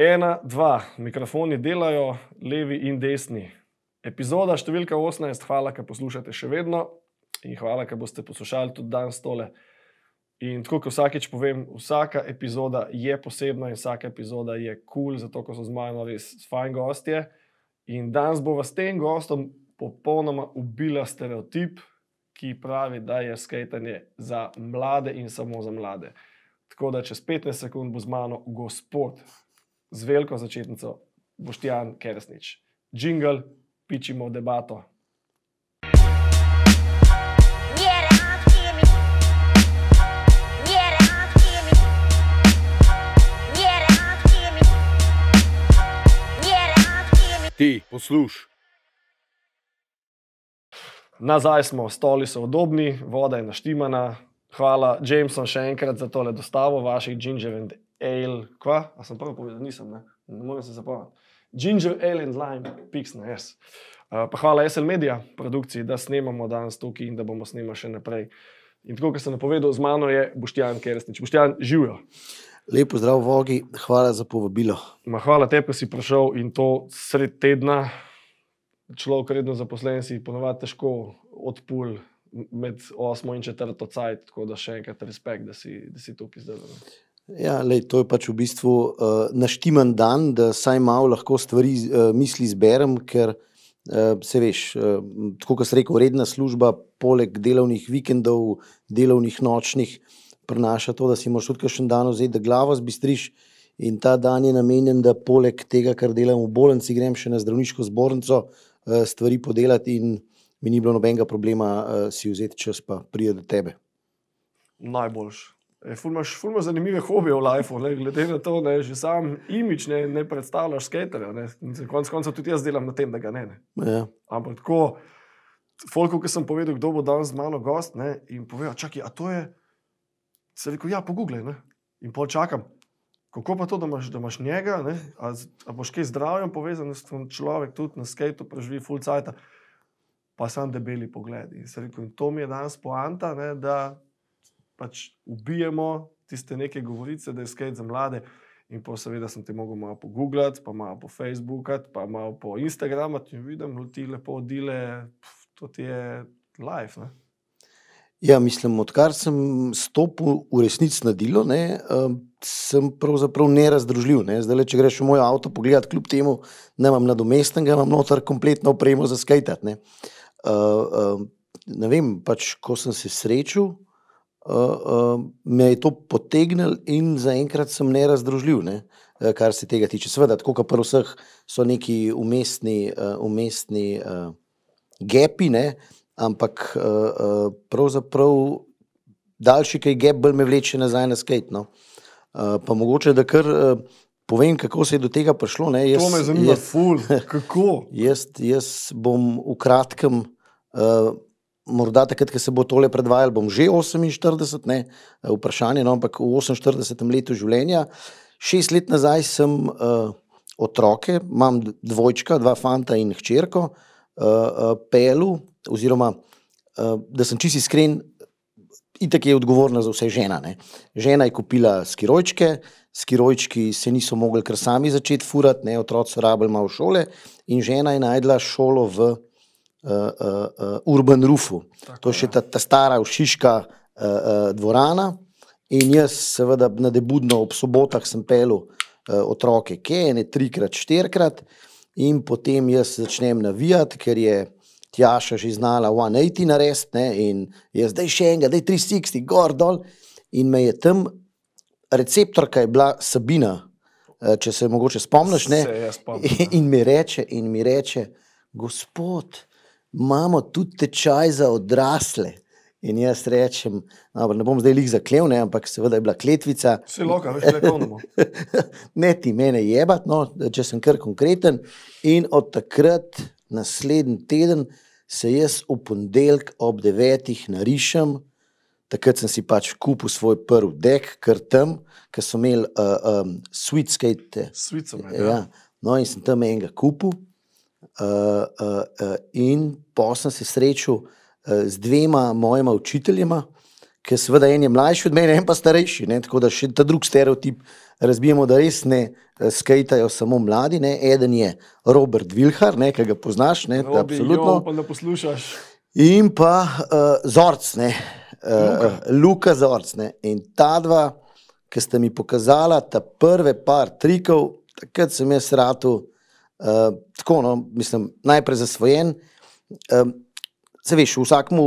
Ena, dva, mikrofoni delajo, levi in desni. Epizoda številka 18, hvala, ker poslušate še vedno in hvala, ker boste poslušali tudi danes tole. In tako kot vsakeč povem, vsaka epizoda je posebna in vsaka epizoda je kul, cool, zato ker so z mano res fajn gostje. In danes bo s tem gostom popolnoma ubila stereotip, ki pravi, da je skajtanje za mlade in samo za mlade. Tako da čez 15 sekund bo z mano gospod z veliko začetnico Boštjan Kersnič. Jingle, pičimo debato. Ti, posluš. Nazaj smo, stoli so udobni, voda je naštimana. Hvala, Jameson, še enkrat za tole dostavo vaših ginger and ale. Kva? A sem prvo povedal, nisem, ne, ne morem se zapomniti. Ginger ale and lime, piksna, jaz. Yes. Uh, pa hvala SL Media produkciji, da snemamo danes tukaj in da bomo snemali še naprej. In tako, kot sem napovedal, z mano je Boštjan Kersnič. Boštjan, živijo. Lepo zdrav, Vogi, hvala za povabilo. Ma hvala tebi, da si prišel in to sred tedna. Človek, redno zaposlen, si ponovadi težko odpul med 8 in 4 cajt, tako da še enkrat respekt, da si, da si tukaj zdaj. Ja, lej, to je pač v bistvu uh, naštiman dan, da saj malo lahko stvari uh, misli zberem, ker uh, se veš, uh, tako kot se reče, redna služba, poleg delovnih vikendov, delovnih nočnih, uh, prinaša to, da si moraš tudi še en dan vzeti, da glavo zbistriš. In ta dan je namenjen, da poleg tega, kar delam v bolnici, grem še na zdravniško zbornico, eh, stvari podelati, in mi ni bilo nobenega problema eh, si vzeti čas, pa pride do tebe. Najboljš. E, Fulmaš fulma zanimive hobije v lifeu, ne? glede na to, da že sam imič ne, ne predstavljaš skaterja. Konec koncev tudi jaz delam na tem, da ga ne. ne. Ja. Ampak tako, Folko, ki sem povedal, kdo bo danes z mano gost, ne? in povedal, čakaj, a to je se rekel, ja, pogooglej. In pol čakam, kako pa to, da imaš, da imaš njega, ne? a, a boš kaj zdravjem povezan človekom, tudi na skate, preživi full cajt, pa sam debeli pogled. In se rekel, in to mi je danes poanta, ne? da pač ubijemo tiste neke govorice, da je skate za mlade. In pa seveda sem ti mogel malo pogooglati, pa malo po Facebooku, pa malo po Instagramu, in vidim, da ti lepo odile, to ti je life. Ne? Ja, mislim, odkar sem stopil v resnici na delo, ne, sem pravzaprav nerazdružljiv. Ne. Zdaj, le, če greš v moj avto, pogledaj, kljub temu, da imam nadomestnega, imam noter kompletno opremo za skajtat. Ne. Uh, uh, ne vem, pač, ko sem se srečal, uh, uh, me je to potegnilo in zaenkrat sem nerazdružljiv, ne, uh, kar se tega tiče. Seveda, tako kot pri vseh, so neki umestni, uh, umestni uh, gepi. Ne, ampak uh, pravzaprav daljši kaj geb, bolj me vleče nazaj na skate. No. Uh, pa mogoče, da kar uh, povem, kako se je do tega prišlo. Ne. Jaz, to me zanima, jaz, ful, kako. jaz, jaz bom v kratkem. Uh, Morda takrat, ko se bo tole predvajalo, bom že 48, ne vprašanje, no, ampak v 48. letu življenja. Šest let nazaj sem uh, otroke, imam dvojčka, dva fanta in hčerko, uh, uh, pelu oziroma uh, da sem čisto iskren, itek je odgovorna za vse žena. Ne. Žena je kupila skirojčke, skirojčki se niso mogli kar sami začeti furati, ne, otroci so rabili malo šole in žena je najdla šolo v uh, uh, Urban Rufu. Tako, to je še ta, ta stara ušiška uh, uh, dvorana. In jaz, seveda, na debudno ob sobotah sem pel uh, otroke, ki je ne trikrat, štirikrat, in potem jaz začnem navijati, ker je Tjaša že znala 180 narediti, in je zdaj še enega, da je 360, gor dol. In me je tam receptorka je bila Sabina, če se mogoče spomniš. Se, in, in mi reče, in mi reče, gospod, imamo tudi tečaj za odrasle. In jaz rečem, no, ne bom zdaj jih zaklev, ne, ampak seveda je bila kletvica. Se lahko, veš, le komu. ne ti mene jebat, no, če sem kar konkreten. In od takrat naslednji teden se jaz v ponedeljek ob devetih narišem, takrat sem si pač kupil svoj prvi dek, ker tam, ker so imeli uh, um, sweet skate. Sweet ja. ja. No, in sem tam enega kupil. Uh, uh, uh, in pa sem se srečal uh, z dvema mojima učiteljema, ker seveda en je mlajši od mene, en pa starejši. Ne? Tako da še ta drugi stereotip razbijemo, da res ne skajtajo samo mladi. Ne? Eden je Robert Vilhar, ne? ki ga poznaš, ne? Robi, absolutno. jo, upam, da poslušaš. In pa uh, Zorc, ne, uh, Luka Zorc. Ne. In ta dva, ki sta mi pokazala ta prve par trikov, takrat sem jaz ratu, uh, tako, no, mislim, najprej zasvojen. Um, se veš, vsakmu,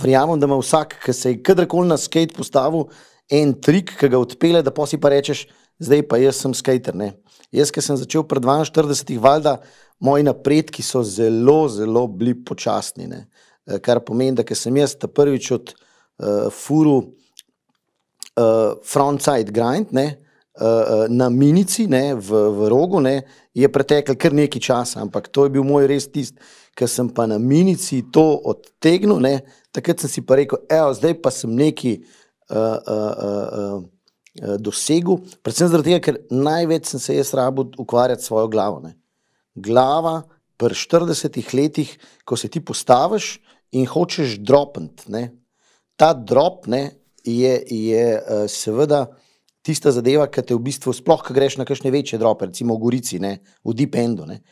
verjamem, da ima vsak, ki se je kadarkoli na skate postavil, en trik, ki ga odpele, da pa si pa rečeš, zdaj pa jaz sem skater. Ne. Jaz, ki sem začel pred 42, valjda, moji napredki so zelo, zelo bili počasni. Ne. Eh, Kar pomeni, da sem jaz prvič od uh, furu uh, frontside grind ne, uh, na minici ne, v, v rogu, ne, je pretekel kar nekaj časa, ampak to je bil moj res tisti, ker sem pa na minici to odtegnil, ne, takrat sem si pa rekel, evo, zdaj pa sem neki uh, uh, uh, uh, dosegel, predvsem zaradi tega, ker največ sem se jaz rabo ukvarjati s svojo glavo. Ne. Glava pri 40 letih, ko se ti postaviš in hočeš dropniti, ta drop ne, je, je uh, seveda tista zadeva, ki te v bistvu, sploh, ko greš na kakšne večje drope, recimo v Gorici, ne, v Deep Endu. Ne.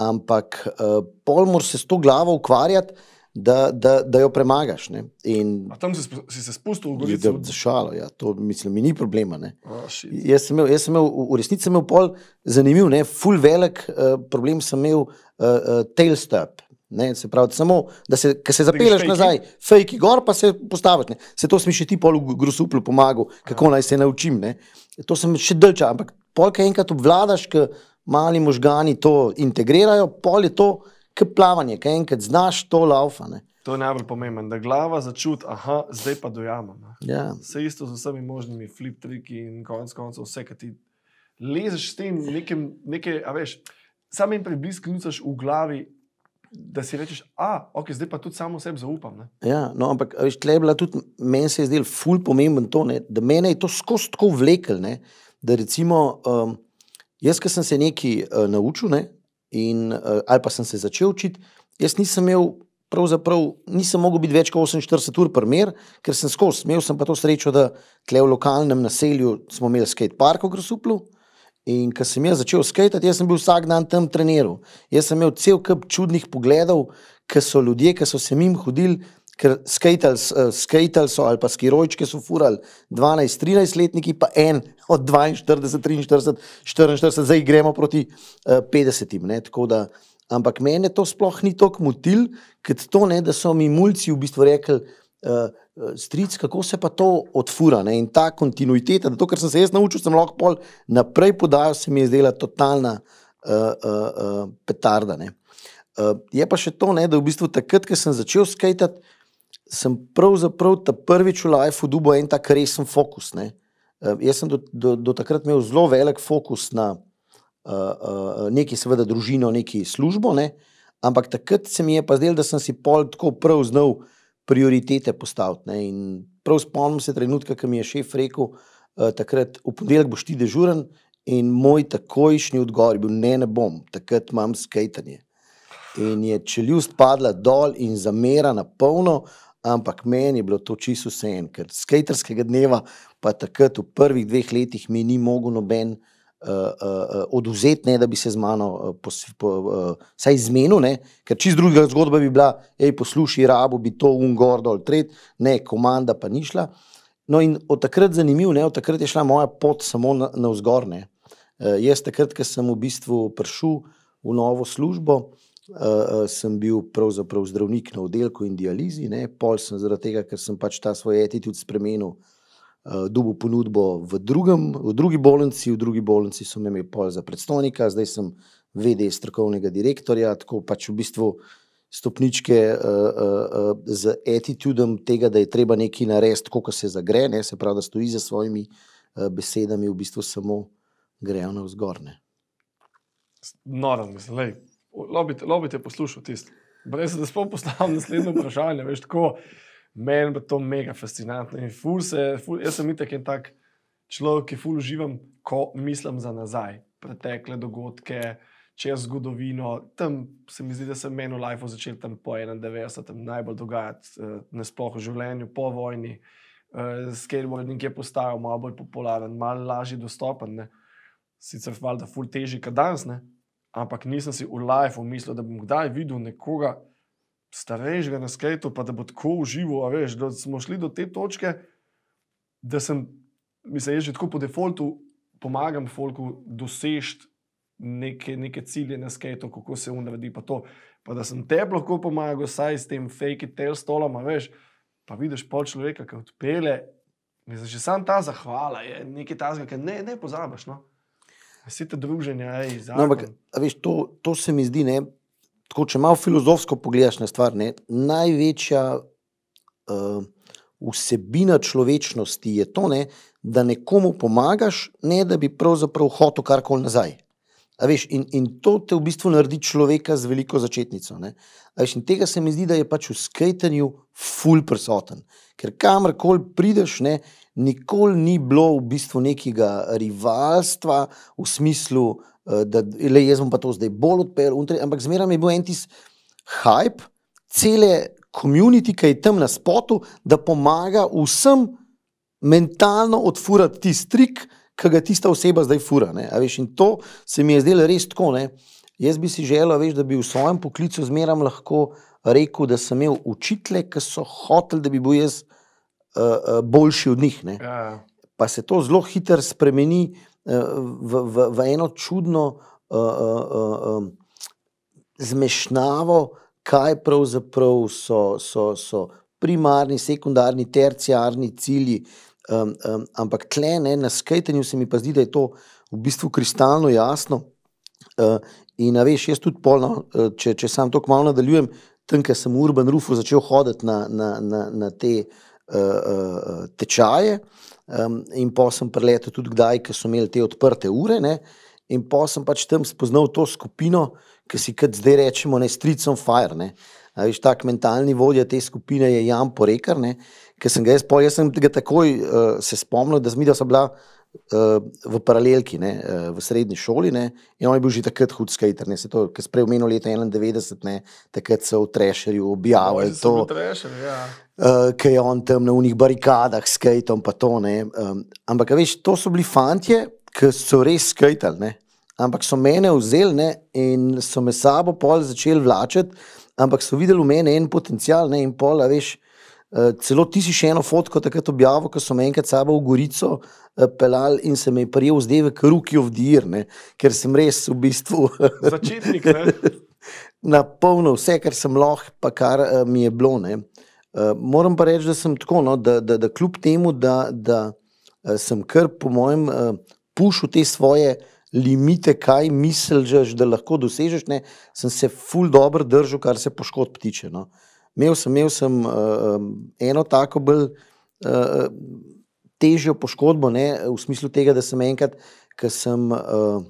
Ampak uh, pol moraš se s to glavo ukvarjati, da, da, da jo premagaš. In A tam si, si se spustil v da, Gorico? za šalo, ja, to mislim, mi ni problema. Oh. Jaz sem imel, jaz sem imel v resnici sem imel pol zanimiv, ne, full velik uh, problem sem imel uh, uh, tailstep. Ne, se pravi, samo da se, se zapelješ nazaj, fejki gor, pa se postaviš. Ne. Se to si mi še ti pol v grusuplu pomagal, kako naj se naučim. Ne. To sem še delča, ampak pol, ki enkrat obvladaš, ki mali možgani to integrirajo, pol je to, kot plavanje, ki enkrat znaš to laufa. Ne. To je najbolj pomembno, da glava začuti, aha, zdaj pa dojamem. Ja. Vse isto z vsemi možnimi flip triki in konec koncev vse, kar ti lezeš s tem, nekem, neke, a veš, sam en preblisk nucaš v glavi, da si rečeš, a, ok, zdaj pa tudi samo sebi zaupam. Ne? Ja, no, ampak tle je bila tudi, meni se je zdelo ful pomemben to, ne, da mene je to skozi tako vlekel, ne, da recimo, um, jaz, ki sem se nekaj uh, naučil, ne, in, uh, ali pa sem se začel učiti, jaz nisem imel, pravzaprav nisem mogel biti več kot 48 ur per mer, ker sem skozi, imel sem pa to srečo, da tle v lokalnem naselju smo imeli skate park v Grosuplu, In ko sem jaz začel skajati, jaz sem bil vsak dan tam treniral. Jaz sem imel cel kup čudnih pogledov, ki so ljudje, ki so se mim hodili, ker skajtali skajtali so ali pa skirojčke so furali 12-13 letniki, pa en od 42, 43, 44, zdaj gremo proti uh, 50. Ne, tako da, ampak mene to sploh ni tako motil, kot to, ne, da so mi mulci v bistvu rekli. Uh, stric, kako se pa to odfura ne? in ta kontinuiteta, da to, kar sem se jaz naučil, sem lahko pol naprej podajal, se mi je zdela totalna uh, uh, uh, petarda. ne. Uh, je pa še to, ne, da v bistvu takrat, ko sem začel skajtati, sem pravzaprav ta prvič v lifeu dobil en tak resen fokus. Ne. Uh, jaz sem do, do, do takrat imel zelo velik fokus na uh, uh, neki, seveda, družino, neki službo, ne. ampak takrat se mi je pa zdelo, da sem si pol tako prav znal prioritete postaviti. Ne. In prav spomnim se trenutka, ko mi je šef rekel, uh, takrat v ponedeljek boš ti dežuren. In moj takojšnji odgovor je bil: ne, ne bom, takrat imam skajtanje. In je čeljust padla dol in zamera na polno, ampak meni je bilo to čisto vse en, ker skaterskega dneva, pa takrat v prvih dveh letih mi ni mogel noben uh, uh, oduzeti, ne, da bi se z mano uh, pos, po, uh, saj zmenil, ne, ker čist druga zgodba bi bila, hej, poslušaj, rabo bi to ungor dol, tret, ne, komanda pa ni šla. No, in od takrat zanimivo, ne, od takrat je šla moja pot samo na, na vzgor. Ne. Uh, jaz takrat, ko sem v bistvu prišel v novo službo, uh, sem bil pravzaprav zdravnik na oddelku in dializi, ne. pol sem zaradi tega, ker sem pač ta svoj attitude spremenil, dobil ponudbo v, drugem, v drugi bolnici, v drugi bolnici so me imeli pol za predstojnika, zdaj sem VD strokovnega direktorja, tako pač v bistvu stopničke uh, uh, uh, z attitudom tega, da je treba nekaj narediti, kot se zagre, ne, se pravi, da stoji za svojimi uh, besedami, v bistvu samo grejo na vzgorne. Noro, lej, lobite, lobite poslušal tisto. Brez da sploh postavim naslednje vprašanje, veš, tako, meni je to mega fascinantno. In ful se, ful, jaz sem itek en tak človek, ki ful uživam, ko mislim za nazaj, pretekle dogodke, čez zgodovino. Tam se mi zdi, da se meni v lifeu začel tam po 91. najbolj dogajati, uh, nasploh v življenju, po vojni. Uh, skateboarding je postajal malo bolj popularen, malo lažje dostopen. Ne. Sicer valjda ful težji kot danes, ne. ampak nisem si v lifeu mislil, da bom kdaj videl nekoga starejšega na skatu, pa da bo tako užival. a Veš, da smo šli do te točke, da sem, mislim, že tako po defaultu pomagam folku doseči neke, neke cilje na skatu, kako se unredi. Pa, to. pa da sem te lahko pomagal, saj s tem fake it tail stolom, a veš, pa vidiš pol človeka, ki odpele. Mislim, že sam ta zahvala je nekaj tazga, ki ne, ne pozabiš. No? Vsi te druženja, ej, No, ampak, zakon. veš, to, to se mi zdi, ne, tako, če malo filozofsko pogledaš na stvar, ne, največja uh, vsebina človečnosti je to, ne, da nekomu pomagaš, ne da bi pravzaprav hotel karkoli nazaj. A Veš, in, in to te v bistvu naredi človeka z veliko začetnico. Veš, in tega se mi zdi, da je pač v skajtanju ful prisoten. Ker kamorkoli prideš, ne, nikoli ni bilo v bistvu nekega rivalstva v smislu, eh, da le, jaz bom pa to zdaj bolj odpeljal, untri, ampak zmeraj je bil en tis hype, cele komunity, ki je tam na spotu, da pomaga vsem mentalno odfurati tisti trik, ki ga tista oseba zdaj fura. Veš, in to se mi je zdelo res tako. Ne. Jaz bi si želel, veš, da bi v svojem poklicu zmeraj lahko rekel, da sem imel učitele, ki so hoteli, da bi bil jaz uh, uh, boljši od njih. Ne. Ja, ja. Pa se to zelo hitro spremeni v, v, v eno čudno uh, uh, uh, um, zmešnjavo, kaj pravzaprav so, so, so primarni, sekundarni, terciarni cilji. Um, um, ampak tle, ne, na skajtanju se mi pa zdi, da je to v bistvu kristalno jasno. Uh, in veš, jaz tudi polno, uh, če, če sam to kmalo nadaljujem, tam, ker sem v Urban Rufu začel hoditi na, na, na, na te uh, uh, tečaje, um, in pa sem preletel tudi kdaj, ker so imeli te odprte ure. Ne, in pa sem pač tam spoznal to skupino, ki si kot zdaj rečemo, ne on Fire. Ne. A veš, tak mentalni vodja te skupine je Jan Porekar, ki sem ga jaz, pol, jaz sem ga takoj uh, se spomnil, da so bila uh, v paralelki, ne, uh, v srednji šoli, ne, in on je bil že takrat hud skater, ne, se to, ki je prej omenil leta 91, ne, takrat so v Trešerju objavili Oj, to, sem bil Trešer, ja. Uh, ki je on tam na unih barikadah skajtom, pa to ne. Um, ampak, veš, to so bili fantje, ki so res skajtali, ne. Ampak so mene vzeli ne, in so me sabo pol začeli vlačiti, ampak so videli v meni en potencial, ne, in pol, a veš, uh, celo ti si še eno fotko takrat objavil, ko so me enkrat sabo v Gorico uh, pelali in se me je prijel zdevek Ruki of Year, ne, ker sem res v bistvu Začetnik, ne? na polno vse, kar sem lahko, pa kar uh, mi je bilo. ne. Uh, moram pa reči, da sem tako, no, da, da, da kljub temu, da, da uh, sem kar po mojem uh, pušil te svoje limite, kaj misliš, da lahko dosežeš, ne, sem se ful dobro držal, kar se poškodb tiče. No. Imel sem, imel sem uh, eno tako bolj uh, težjo poškodbo, ne, v smislu tega, da sem enkrat, ko sem. Uh,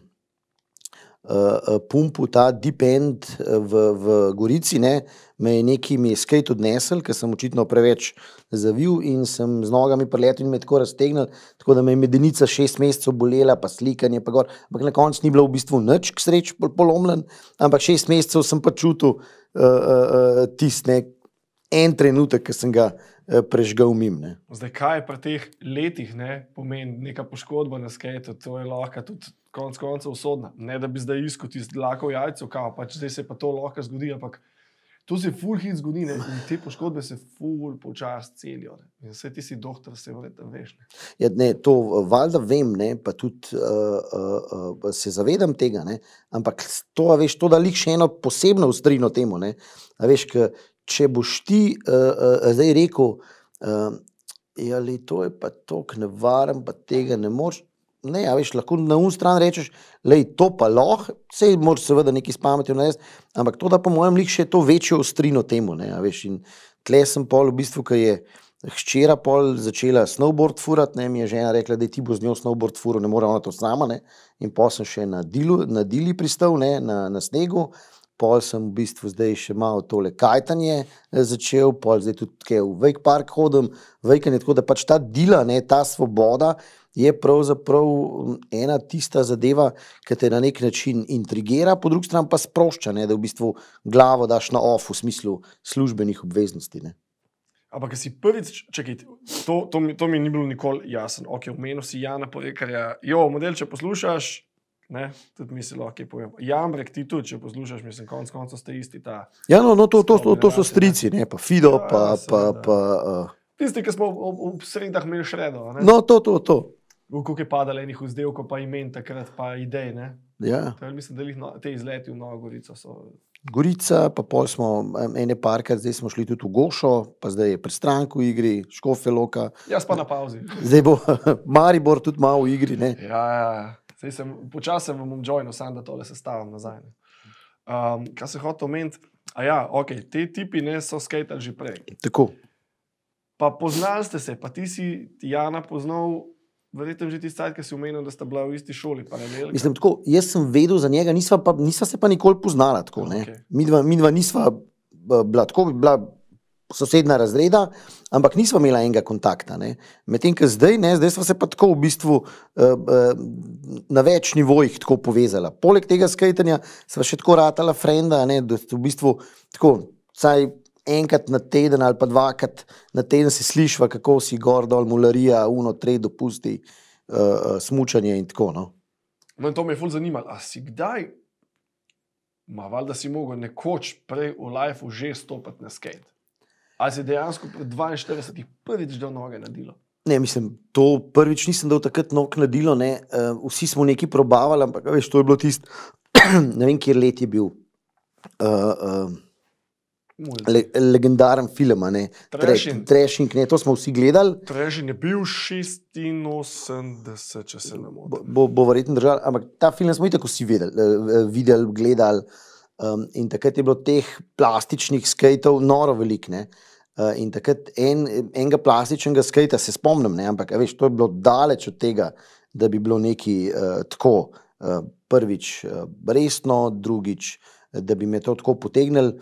uh, pumpu, ta deep end uh, v, v Gorici, ne, me je neki je skate odnesel, ker sem očitno preveč zavil in sem z nogami preletel in me tako raztegnil, tako da me je medenica šest mesecev bolela, pa slikanje, pa gor. Ampak na koncu ni bilo v bistvu nič, k sreči pol- polomljen, ampak šest mesecev sem pa čutil uh, uh, uh, tisti en trenutek, ki sem ga uh, prežgal mim. Ne. Zdaj, kaj pa teh letih ne, pomeni neka poškodba na skate, to je lahko tudi konec koncev usodna. Ne da bi zdaj iskal v jajcu, kao, pač zdaj se pa to lahko zgodi, ampak to se full hit zgodi ne, in te poškodbe se full počasi celijo. Ne. In vse ti si doktor, se verjetno veš. Ne. Ja, ne, to eh, valjda vem, ne, pa tudi uh, uh, uh, se zavedam tega, ne, ampak to, veš, to da lik še eno posebno ustrino temu. Veš, ke, če boš ti uh, uh, zdaj rekel, uh, ja, lej, to je pa tako nevaren, pa tega ne moreš. Ne, a veš, lahko na un stran rečeš, da je to pa lahko, vse moraš seveda nekaj s pametjo narediti, ampak to, da po mojem lik še to večjo ostrino temu. Ne, a veš, in tle sem pol v bistvu, ki je hčera pol začela snowboard furati, ne, mi je žena rekla, da ti bo z njo snowboard furo, ne more ona to sama, ne, in pol sem še na, dilu, na dili pristal, ne, na, na snegu, pol sem v bistvu zdaj še malo tole kajtanje eh, začel, pol zdaj tudi v Wake Park hodim, vejkanje, tako da pač ta dila, ne, ta svoboda je pravzaprav ena tista zadeva, ki te na nek način intrigira, po drugi strani pa sprošča, ne, da v bistvu glavo daš na off v smislu službenih obveznosti. Ne. Ampak, ki si prvič, čakaj, to, to, mi, to mi ni bilo nikoli jasno. Ok, omenil si Jana Porekarja. Jo, model, če poslušaš, ne, tudi misli, ok, povem. Jamrek, ti tudi, če poslušaš, mislim, konc koncev ste isti ta. Ja, no, no to, to, to, to so strici, ne, pa Fido, Ja, pa. pa, seveda. pa uh, Tisti, ki smo ob, ob sredah imeli šredo. ne. no, to, to, to. Koliko je padalo enih vzdevkov, pa imen takrat, pa idej. Ne? Ja. Je, mislim, da jih no, te izleti v Novo Gorico so. Gorica, pa pol smo ene parkrat, zdaj smo šli tudi v Gošo, pa zdaj je prestrank v igri, Škofe Loka. Jaz pa na pauzi. Zdaj bo Maribor tudi malo v igri. Ne? Ja, ja, ja. Sem počasi vam bom joinil, sam da tole sestavim nazaj. ne. Um, kaj se hoče omeniti? A ja, ok, te tipi ne so skatali že prej. Tako. Pa poznali ste se, pa ti si Jana poznal, verjetno že tisti, ki si omenil, da sta bila v isti šoli. Mislim, tako, jaz sem vedel za njega, nisva, pa, nisva se pa nikoli poznala. Tako, okay. Midva, midva nisva eh, bila tako, bi bila sosedna razreda, ampak nisva imela enega kontakta. Medtem ko zdaj, ne, zdaj smo se pa tako v bistvu uh, uh, na več nivojih tako povezala. Poleg tega skajtanja sva še tako ratala frenda, ne, da v bistvu tako, vsaj enkrat na teden ali pa dvakrat na teden si slišva, kako si gor dol, mularija, uno, tre dopusti, uh, smučanje in tako. No. No, to me je ful zanimalo. A si kdaj, ma valjda si mogel nekoč prej v lifeu že stopiti na skate? Ali si dejansko pred 42 prvič do noge nadilo? Ne, mislim, to prvič nisem dal takrat nog nadilo, ne. Uh, vsi smo nekaj probavali, ampak veš, to je bilo tisto, ne vem, kje let je bil. Uh, uh. Le, legendaren film, ne. Trashing. Trashing, ne, to smo vsi gledali. Trežin je bil 86, če se ne Bo, motim. bo, bo verjetno držal, ampak ta film smo itak vsi videli, videli gledali. Um, in takrat je bilo teh plastičnih skatov noro veliko. Uh, in takrat en, enega plastičnega skata se spomnim, ne, ampak veš, to je bilo daleč od tega, da bi bilo neki uh, tako, uh, prvič uh, resno, drugič, da bi me to tako potegnili.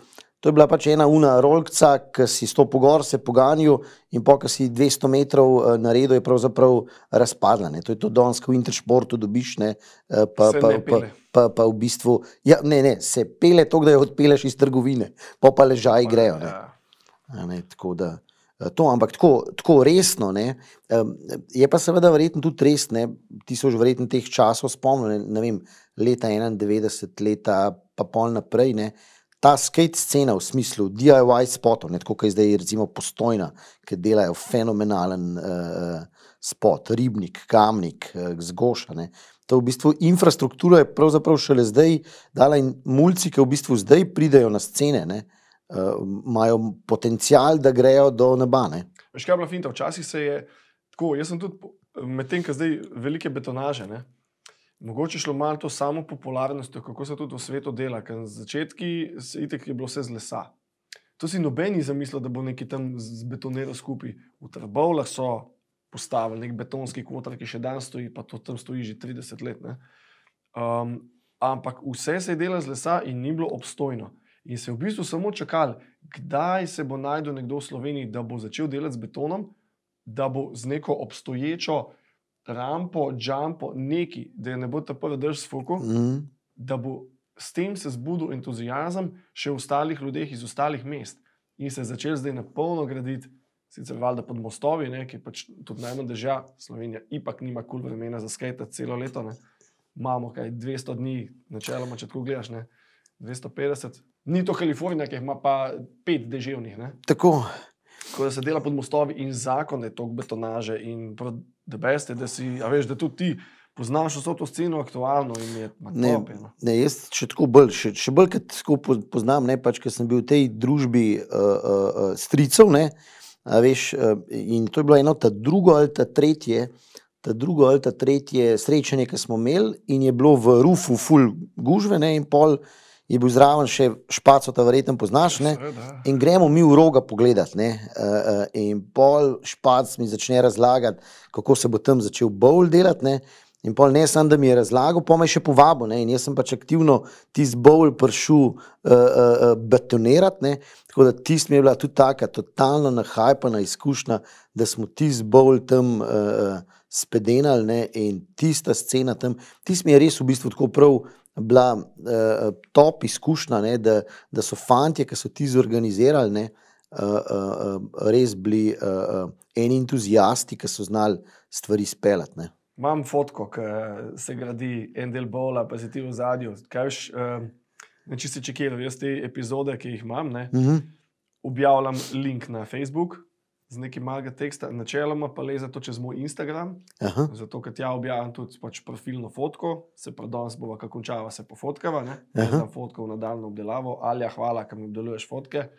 To je bila pač ena una rolkca, ki si stopi gor, se poganjal in po, ki si 200 metrov uh, naredil, je pravzaprav razpadla. Ne. To je to danes, ko v interšportu dobiš, ne, uh, pa, Se pa, ne pa, pa, pa v bistvu, ja, ne, ne, se pele to, da jo odpeleš iz trgovine, pa pa ležaj grejo. Ne. Ja. Ne, tako da, eh, to, ampak tako, tako resno. Ne, je pa seveda verjetno tudi res, ne, ti so že verjetno teh časov spomnili, ne, ne vem, leta 91, leta pa pol naprej. Ne, ta skate scena v smislu DIY spotov, ne, tako kot je zdaj recimo postojna, ki delajo fenomenalen uh, spot, ribnik, kamnik, uh, zgoša. Ne. To v bistvu infrastruktura je pravzaprav šele zdaj dala in mulci, ki v bistvu zdaj pridejo na scene. Ne, uh, imajo potencial, da grejo do neba. Ne? Veš, kaj je bila finta? Včasih se je tako, jaz sem tudi medtem, ko zdaj velike betonaže. Ne? Mogoče šlo malo to samo popularnostjo, kako se tudi v svetu dela. Ker na začetku se itek je bilo vse z lesa. To si nobeni zamislil, da bo neki tam zbetoniral skupaj. V Trbovlah so postavili nek betonski kvotar, ki še danes stoji, pa to tam stoji že 30 let. ne. Um, ampak vse se je delalo z lesa in ni bilo obstojno. In se je v bistvu samo čakali, kdaj se bo najdel nekdo v Sloveniji, da bo začel delati z betonom, da bo z neko obstoječo rampo, jumpo, neki, da je ne bo ta prvi drž s fuku, Mm. da bo s tem se zbudil entuzijazem še v ostalih ljudeh iz ostalih mest. In se je začel zdaj na polno graditi, sicer valjda pod mostovi, ne, ki pač tudi najmanj drža, Slovenija ipak nima kul cool vremena za skate celo leto. Ne. Imamo kaj 200 dni, načeloma, če tako gledaš, ne, 250. Ni to Kalifornija, ki ima pa pet deževnih. Ne. Tako, Ko se dela pod mostovi in zakon je tok betonaže in da beste, da si, a veš, da tudi ti poznaš vso to sceno aktualno in je Ne, top, je, no. ne, jaz še tako bolj, še, še bolj kot tako po- poznam, ne, pač, ker sem bil v tej družbi uh, uh, uh, stricev. Ne, a veš, uh, in to je bilo eno, ta drugo ali ta tretje. Ta drugo ali ta tretje srečanje, ki smo imeli, in je bilo v Rufu, full gužve, ne, in pol je bil zraven še špaco, ta verjetno poznaš. Ne. In gremo mi v roga pogledat. ne, Uh, uh, in pol špac mi začne razlagati, kako se bo tam začel bolj delati. Ne. In pol ne samo, da mi je razlagal, pa me je še povabil. Ne. In jaz sem pač aktivno tisti bolj prišel uh, uh, uh, betonirati. Ne. Tako da tisti mi je bila tudi taka totalno nahajpana izkušnja, da smo tisti bolj tam uh, uh, spedenali ne, in tista scena tam, tisti mi je res v bistvu tako prav bila uh, top izkušnja, ne, da, da so fanti, ki so ti zorganizirali, ne, uh, uh, uh, res bili uh, uh, eni entuzijasti, ki so znali stvari speljati. Imam fotko, ki se gradi en del bola, pa si ti v zadju. Kaj veš, ne če si čekiral, jaz te epizode, ki jih imam, ne, Mhm. objavljam link na Facebook z nekim malega teksta, načeloma pa le za to čez moj Instagram. Aha, Zato, ker tja objavljam tudi pač profilno fotko, se pa danes bova, kako končava, se pofotkava. Ne? Dam fotko v nadaljno obdelavo, ali ja, hvala, ker mi obdeluješ fotke.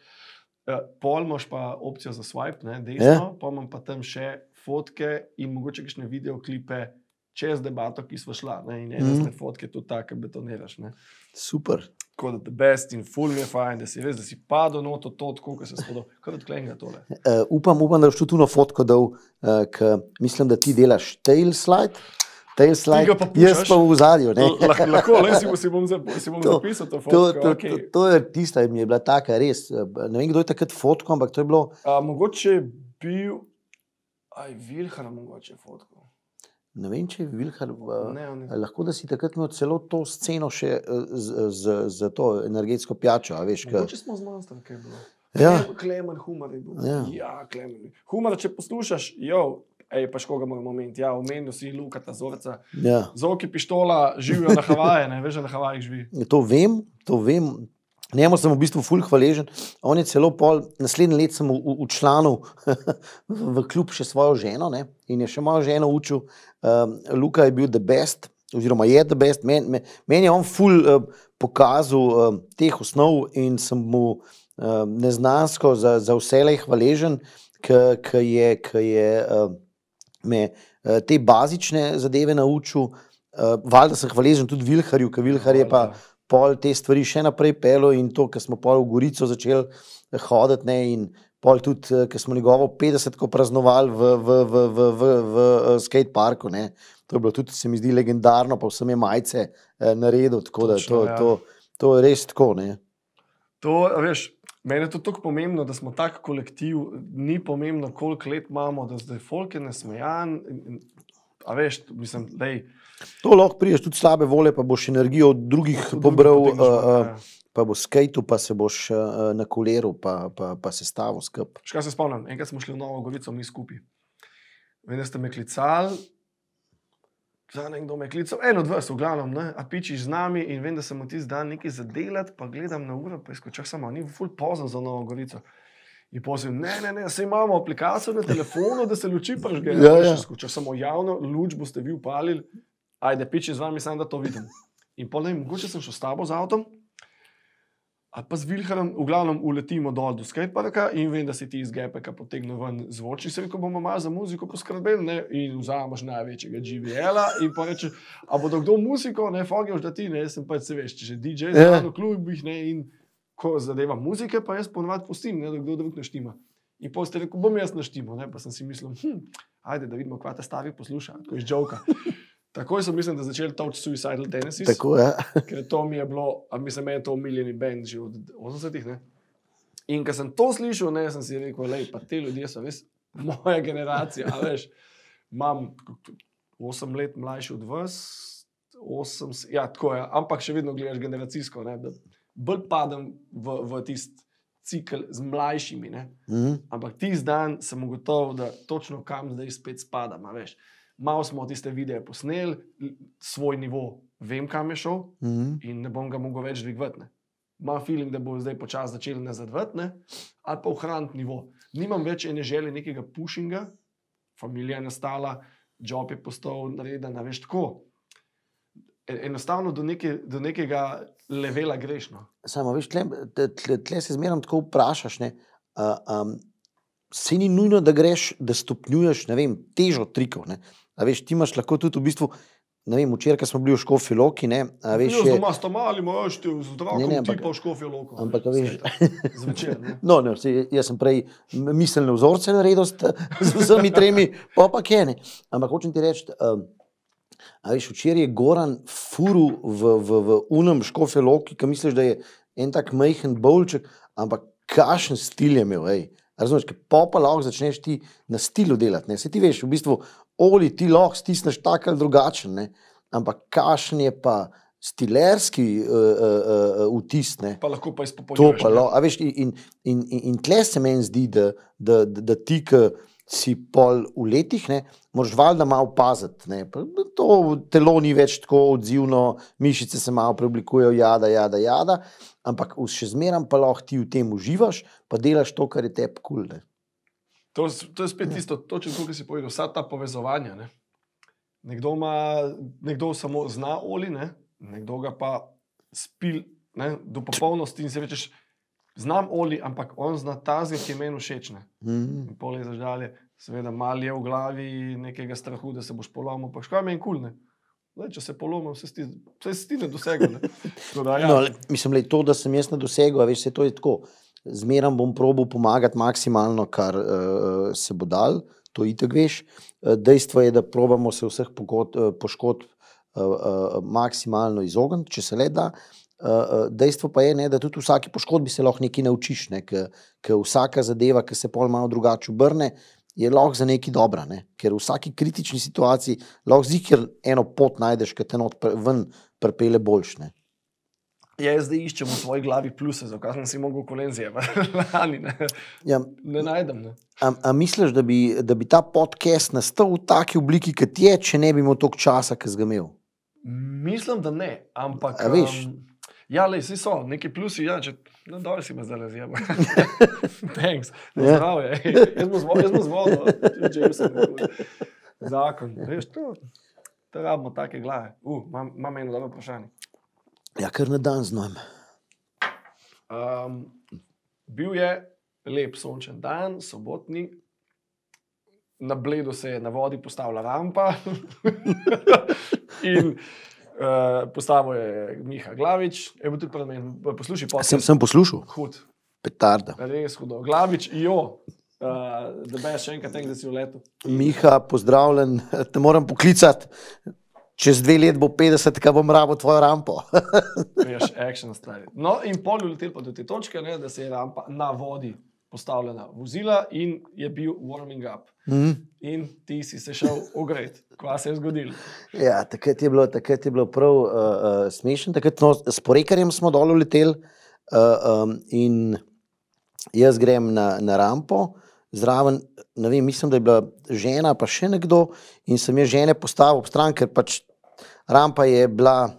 Uh, pol imaš pa opcijo za swipe, ne, desno, Ja. yeah. pa imam pa tam še fotke in mogoče kakšne videoklipe čez debato, ki smo šla. Ne, in ena mm. fotk je tudi ta, ki betoniraš. Ne. super. Tako da the best in full mi je fajn, da si res, da si padel noto to, tako kot se spodo, kar odklenga tole. Uh, upam, upam, da boš tudi tu na fotko dal, uh, ker mislim, da ti delaš tail slide. Tail slide, pa jaz pušaš? pa v zadju. ne. Lahko, le si, si bom, zap- si bom To- zapisal to To, fotko. to, to, okay. to je tista, ki mi je bila taka, res. eh, Ne vem, kdo je takrat fotko, ampak to je bilo. A, mogoče bil, aj Vilhar, mogoče fotko. Ne vem, če je Vilhar. Uh, Ne, on je- lahko da si takrat imel celo to sceno še eh, z, z, z to energetsko pijačo. a Veš, ka, Mogoče smo z monstrom, kaj je bilo. Ja. Klem- Klemen humor je bil. Ja. ja Klemen. Humor, če poslušaš, jo, ej, pa škoga moramo omeniti. Ja, omenil si Luka Tazorca. ja. Zoki pištola živijo na Havaje, ne veš, da na Havajih živi. To vem, to vem. Njemu sem v bistvu fulh hvaležen. On je celo pol, naslednji let sem učlanil v klub še svojo ženo ne? in je še mojo ženo učil. Um, Luka je bil the best, oziroma je the best. Meni men, men je on ful uh, pokazal um, teh osnov in sem mu um, neznansko za, za vse hvaležen, ki je, ki je um, me uh, te bazične zadeve naučil. Uh, Valjda sem hvaležen tudi Vilharju, ker Vilhar je pa pol te stvari še naprej pelo in to, ker smo pol v Gorico začeli eh, hoditi ne, in pol tudi, eh, ker smo njegovo 50-ko praznovali v, v, v, v, v, v eh, skateparku. Ne. To je bilo tudi, se mi zdi, legendarno, pa vsem je majce eh, naredil, tako da Točno, to, ja. to, to je res tako. Ne. To, veš, meni je to tako pomembno, da smo tak kolektiv, ni pomembno, koliko let imamo, da zdaj folk je nasmejan. A veš, mislim, da je. To lahko priješ tudi slabe volje, pa boš energijo od drugih pobral, uh, uh, pa boš skajtu, pa se boš uh, na koleru, pa, pa, pa se stavil skup. Škaj se spomnim, enkrat smo šli v Novo Gorico, mi skupaj. Vem, da ste me klicali, za nekdo me klical, en od vas, v glavnem, ne, a pičiš z nami in vem, da sem ti zdaj nekaj zadelati, pa gledam na uro, pa izkočak samo, ni ful pozno za Novo Gorico. In pozim, ne, ne, ne, se imamo aplikacijo na telefonu, da se luči prežgejo. Ja, ja. Če samo javno, luč boste vi upalili, ajde, piči z vami, samo da to vidim. In pol ne, vem, mogoče sem šel s tabo z avtom, ali pa z Vilharjem, v glavnem uletimo dol do skateparka in vem, da si ti iz GPK potegnil ven zvočni, se rekel, bomo malo za muziko poskrbeli ne? in vzameš največjega GVL-a in pa reče, a bodo kdo muziko, ne, fogiš, da ti ne, jaz sem pač se veš, če že DJ Ja. znano klubih ne in ko zadeva muzike, pa jaz ponovadi pustim, ne, da kdo drug naštima. In pa ste rekel, bom jaz naštimo, ne, pa sem si mislil, hm, ajde, da vidimo, kva ta stari posluša, ko je žoka. Takoj sem mislim, da začel toč Suicidal Tendencies. Tako je. Ker to mi je bilo, a mislim, meni je to omiljeni bend že od 80-ih. ne. In ko sem to slišal, ne, sem si rekel, lej, pa te ljudje so res moja generacija. Veš, imam 8 let mlajši od vas, 8, s- ja, tako je, ampak še vedno gledaš generacijsko. Ne, da bolj padem v, v tisti cikl z mlajšimi. Ne. Mhm. Ampak tisti dan sem ugotovil, da točno kam zdaj spet spadam. veš. Malo smo tiste videe posneli, svoj nivo, vem, kam je šel, Mhm. in ne bom ga mogel več dvigovati. ne. Imam feeling, da bo zdaj počasi začel nazadovati, ne? ali pa ohraniti nivo. Nimam več ene želje nekega pušinga, familija je nastala, job je postal nareden, a veš tako. E- Enostavno do, neke, do nekega levela grešno. Samo, veš, tle, tle, tle, tle se zmeraj tako vprašaš. Ne, uh, um, se ni nujno, da greš, da stopnjuješ ne vem, težo trikov. Ne. A Veš, ti imaš lahko tudi v bistvu. Ne vem, včeraj smo bili v Škofi Loki, ne, a veš, je, doma s mali, imaš ti z Ne, otrokom, ne, ti pa v škofijo loko. ampak, veš, Zvečer. ne. no, ne, jaz sem prej miselne vzorce naredil z vsemi tremi, pa pa kene. Ampak hočem ti reči, um, a veš, včeraj je Goran furu v, v, v unem Škofi Loki, ki misliš, da je en tak majhen bolček, ampak kašen stil je imel, ej. Razumeš, pa pa lahko začneš ti na stilu delati. Ne? Se ti veš, v bistvu oli ti lahko stisneš tako ali drugačen, ne? ampak kašen je pa stilerski uh, uh, uh, vtis. Ne? Pa lahko pa izpopolnjuješ. pa ne. lo, veš, in, in, in, in, tle se meni zdi, da, da, da, da ti, ki si pol v letih, ne, moraš valjda malo paziti. ne. To telo ni več tako odzivno, mišice se malo preoblikujejo, jada, jada, jada, ampak še zmeraj pa lahko ti v tem uživaš, pa delaš to, kar je tebi kul. Cool, To, to je spet tisto, točno to, kar si povedal, vsa ta povezovanja. Ne? Nekdo, ima, nekdo samo zna oli, ne? nekdo ga pa spil ne? do popolnosti in si rečeš, znam oli, ampak on zna tazga, ki je meni všeč. Ne? mm. In pol je zažalje, seveda, mal je v glavi nekega strahu, da se boš polomil, pa škoda meni kul. Cool, če se polomim, se sti, se sti ne Da, ja. No, le- mislim, je to, da sem jaz na dosegu, veš, se to je tako. Zmeraj bom probil pomagati maksimalno, kar uh, se bo dal, to itek veš. Eh, Dejstvo je, da probamo se vseh pogod- poškodb uh, uh, maksimalno izogniti, če se le da. Uh, dejstvo pa je, ne, da tudi v vsaki poškodbi se lahko nekaj naučiš, ne, ker vsaka zadeva, ki se pol malo drugače obrne, je lahko za nekaj dobra. Ne, ker v vsaki kritični situaciji lahko zikr eno pot najdeš, ki te not ven prepele boljšne. Ja, jaz zdaj iščem v svoji glavi pluse, zakaj sem si mogel kolen zjebati. Lani ne, Ja, ne najdem. Ne. A, a misliš, da bi, da bi ta podcast nastal v taki obliki, kot je, če ne bi imel toliko časa, ki ga imel? Mislim, da ne, ampak. A veš? Um, ja, le, vsi so, neki plusi, ja, če no, dobro si me zdaj le zjeba. Thanks, na Ja. zdravje. ej. Jaz bom z vo- jaz bom z vodo, tudi Jameson. Zakon, veš, to. To rabimo take glave. Uh, imam, imam eno dobro vprašanje. Ja, kar na dan znam. Um, bil je lep sončen dan, sobotni, na bledu se je na vodi postavila rampa in uh, postavil je Miha Glavič, je bil tudi pred menim, poslušaj, pa Sem, sem poslušal, hud, petarda. res hudo. Glavič, jo, uh, da bi še enkrat tega, da si v letu. Miha, pozdravljen, te moram poklicati. Čez dve let bo 50, kaj bom rabo tvojo rampo. Veš, action stvari. No, in pol je letel pa do te točke, ne, da se je rampa na vodi postavljena vozila in je bil warming up. Mm. In ti si se šel ogret. Kaj se je zgodilo? Ja, takrat je bilo, takrat je bilo prav uh, uh, smešno. Takrat, no, s porekarjem smo dol leteli uh, um, in jaz grem na, na rampo, zraven, vem, mislim, da je bila žena, pa še nekdo, in sem jaz žene postavil ob stran, ker pač rampa je bila,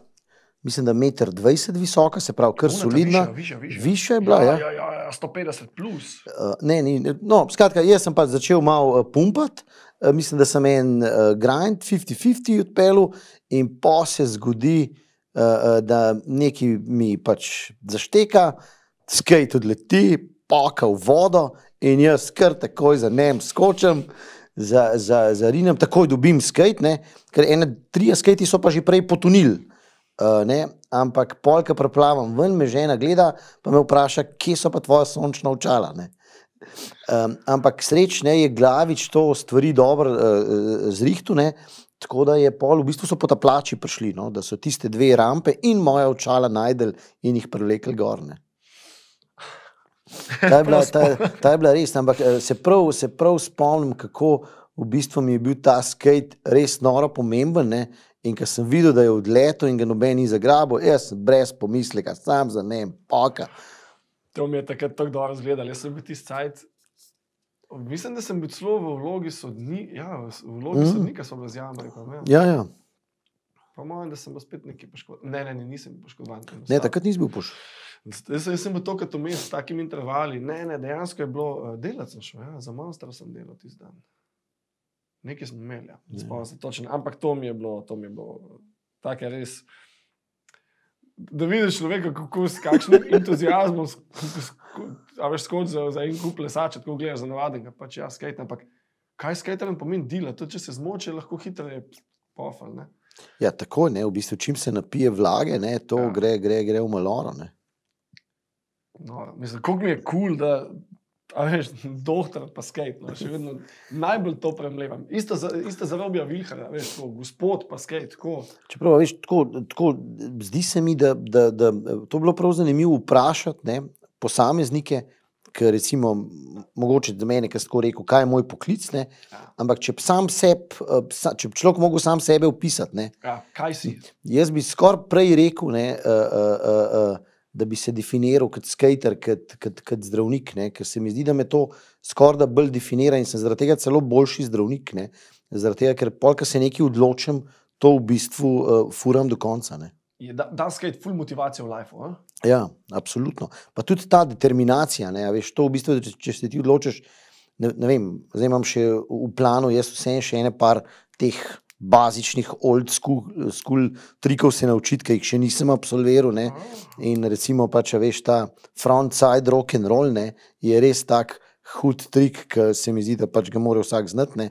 mislim, da meter 20 visoka, se pravi, kar solidna. višja, je bila, ja. ja. Ja, ja, ja, 150 plus. Uh, ne, ni, no, skratka, jaz sem pa začel malo uh, pumpati, uh, mislim, da sem en uh, grind, 50-50 odpeljal, in pa se zgodi, uh, uh, da nekaj mi pač zašteka, skate odleti, paka v vodo, in jaz kar takoj za nem skočim. Za, za, za Rinem takoj dobim skate, ne, ker ene tri skate so pa že prej potonili. Uh, ne, ampak polka preplavam ven, me žena gleda, pa me vpraša, kje so pa tvoja sončna očala. ne. Um, ampak srečne je glavič to stvari dobro uh, zrihtu, ne, tako da je pol, v bistvu so potaplači prišli, no, da so tiste dve rampe in moja očala najdel in jih prelekli gorne. Ta je, bila, ta, ta je bila res, ampak eh, se prav, se prav spomnim, kako v bistvu mi je bil ta skate res noro pomemben. Ne? In ko sem videl, da je odletel in ga noben ni zagrabil, jaz sem brez pomisleka, sam za ne, poka. To mi je takrat tako dobro izgledalo. Jaz sem bil tisti cajt. Mislim, da sem bil celo v vlogi sodnika. Ja, v vlogi mm. sodnika sem bil zjamen. Ja, ja. Po mojem, da sem bil spet neki poškodovan. Ne, ne, ne, nisem poškodovan. Ne, takrat nisi bil poš. Jaz, sem- jaz sem bil to, kot vmes s takimi intervali. Ne, ne, dejansko je bilo, uh, delati sem šel, ja, za monstra sem delal tisti dan. Nekaj smo imeli, ja. Ja. spomnim se točno. Ampak to mi je bilo, to mi je bilo, tako je res. Da vidiš človeka, kako s kakšnim entuzijazmom, a veš, skozi za, za en kup lesača, tako gledaš za navadenega, pač ja, skate, ampak kaj skaterjem pomeni dela, tudi če se zmoče, lahko hitreje pofal, ne. Ja, tako je, v bistvu, čim se napije vlage, ne, to Ja. ja. gre, gre, gre v maloro. Ne. No, mislim, kako mi je kul, cool, da a veš, doktor pa skate. No, še vedno najbolj to premlevam. Isto, za, isto zarobja Vilhara, veš, tako, gospod pa skate. Tako. Čeprav, veš, tako, tako, zdi se mi, da, da, da to bilo prav zanimivo vprašati ne, posameznike, ker recimo, mogoče za mene, ki ste rekel, kaj je moj poklic. Ne? Ja. Ampak če bi sam seb, eh, če bi človek mogel sam sebe opisati, ne? Ja, kaj si? jaz bi skoraj prej rekel, ne, uh, uh, uh, uh, da bi se definiral kot skater, kot, kot, kot zdravnik, ne? ker se mi zdi, da me to skoraj da bolj definira in sem zaradi tega celo boljši zdravnik. Ne? Zaradi tega, ker polk se nekaj odločim, to v bistvu uh, furam do konca. Ne? Je da, da skate full motivacijo v lifeu. a? Ja, absolutno. Pa tudi ta determinacija, ne, veš, to v bistvu, če, če se ti odločiš, ne, ne vem, zdaj imam še v planu, jaz vsem še ene par teh bazičnih old school, school trikov se naučiti, ki jih še nisem absolviral. Ne, in recimo, pa, če veš, ta frontside rock and roll ne, je res tak hud trik, ki se mi zdi, da pač ga mora vsak znati.